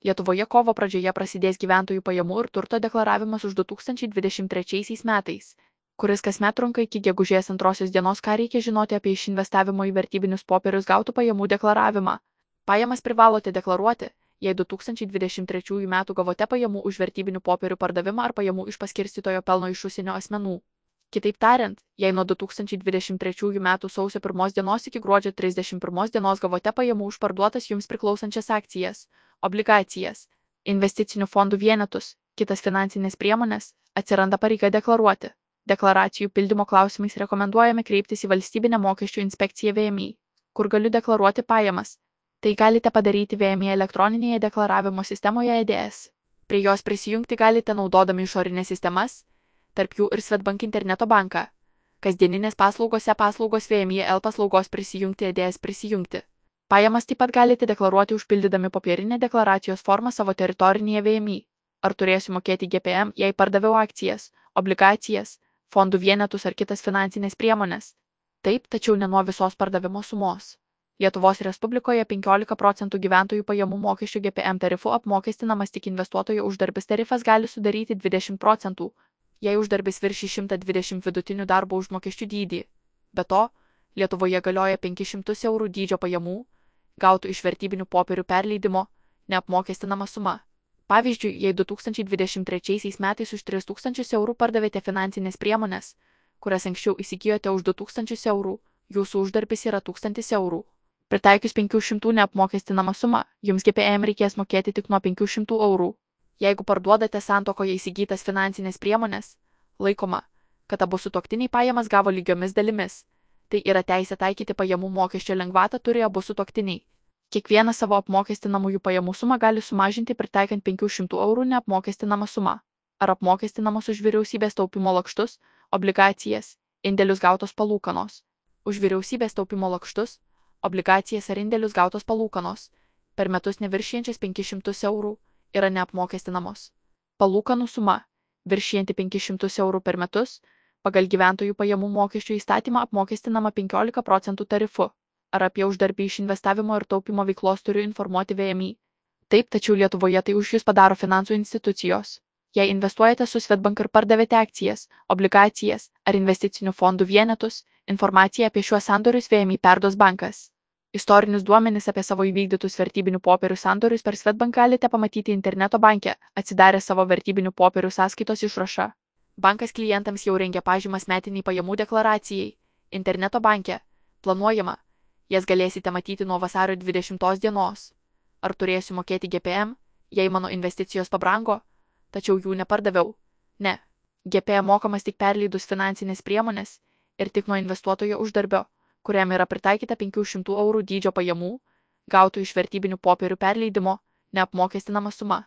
Lietuvoje kovo pradžioje prasidės gyventojų pajamų ir turto deklaravimas už 2023 metais, kuris kasmet trunka iki gegužės antrosios dienos, ką reikia žinoti apie iš investavimo į vertybinius popierius gautų pajamų deklaravimą. Pajamas privalote deklaruoti, jei 2023 m. gavote pajamų už vertybinių popierių pardavimą ar pajamų iš paskirstytojo pelno iš užsienio asmenų. Kitaip tariant, jei nuo 2023 m. sausio 1 dienos iki gruodžio 31 dienos gavote pajamų už parduotas jums priklausančias akcijas, obligacijas, investicinių fondų vienetus, kitas finansinės priemonės, atsiranda pareiga deklaruoti. Deklaracijų pildymo klausimais rekomenduojame kreiptis į valstybinę mokesčių inspekciją VMI, kur galiu deklaruoti pajamas. Tai galite padaryti VMI elektroninėje deklaravimo sistemoje EDS. Prie jos prisijungti galite naudodami išorinės sistemas, tarp jų ir Svetbank interneto banką. Kasdieninės paslaugose paslaugos VMI L paslaugos prisijungti EDS prisijungti. Pajamas taip pat galite deklaruoti užpildydami popierinę deklaracijos formą savo teritorinėje VMI. Ar turėsiu mokėti GPM, jei pardaviau akcijas, obligacijas, fondų vienetus ar kitas finansinės priemonės? Taip, tačiau ne nuo visos pardavimo sumos. Lietuvos Respublikoje 15 procentų gyventojų pajamų mokesčių GPM tarifu apmokestinamas tik investuotojo uždarbis tarifas gali sudaryti 20 procentų, jei uždarbis viršy 120 vidutinių darbo užmokesčių dydį. Be to, Lietuvoje galioja 500 eurų dydžio pajamų, gautų iš vertybinių popierių perleidimo, neapmokestinama suma. Pavyzdžiui, jei 2023 metais už 3000 eurų pardavėte finansinės priemonės, kurias anksčiau įsigijote už 2000 eurų, jūsų uždarbis yra 1000 eurų. Pritaikius 500 neapmokestinamą sumą, jums GPM reikės mokėti tik nuo 500 eurų. Jeigu parduodate santokoje įsigytas finansinės priemonės, laikoma, kad abu sutoktiniai pajamas gavo lygiomis dalimis. Tai yra teisė taikyti pajamų mokesčio lengvatą turi abu sutoktiniai. Kiekvieną savo apmokestinamųjų pajamų sumą gali sumažinti pritaikant 500 eurų neapmokestinamą sumą. Ar apmokestinamos už vyriausybės taupimo lakštus, obligacijas, indėlius gautos palūkanos. Už vyriausybės taupimo lakštus, obligacijas ar indėlius gautos palūkanos per metus neviršijančias 500 eurų yra neapmokestinamos. Palūkanų suma, viršijanti 500 eurų per metus, pagal gyventojų pajamų mokesčių įstatymą apmokestinama 15 procentų tarifu. Ar apie uždarbį iš investavimo ir taupimo veiklos turiu informuoti VMI? Taip, tačiau Lietuvoje tai už jūs padaro finansų institucijos. Jei investuojate su Svetbank ir pardavėte akcijas, obligacijas ar investicinių fondų vienetus, informaciją apie šiuos sandorius VMI perduos bankas. Istorinius duomenis apie savo įvykdytus vertybinių popierių sandorius per Svetbank galite pamatyti interneto banke, atsidarę savo vertybinių popierių sąskaitos išrašą. Bankas klientams jau rengia pažymas metiniai pajamų deklaracijai. Interneto banke. Planuojama. Jas galėsite matyti nuo vasario 20 dienos. Ar turėsiu mokėti GPM, jei mano investicijos pabrango, tačiau jų nepardaviau? Ne. GPM mokamas tik perleidus finansinės priemonės ir tik nuo investuotojo uždarbio kuriam yra pritaikyta 500 eurų dydžio pajamų, gautų iš vertybinių popierių perleidimo, neapmokestinama suma.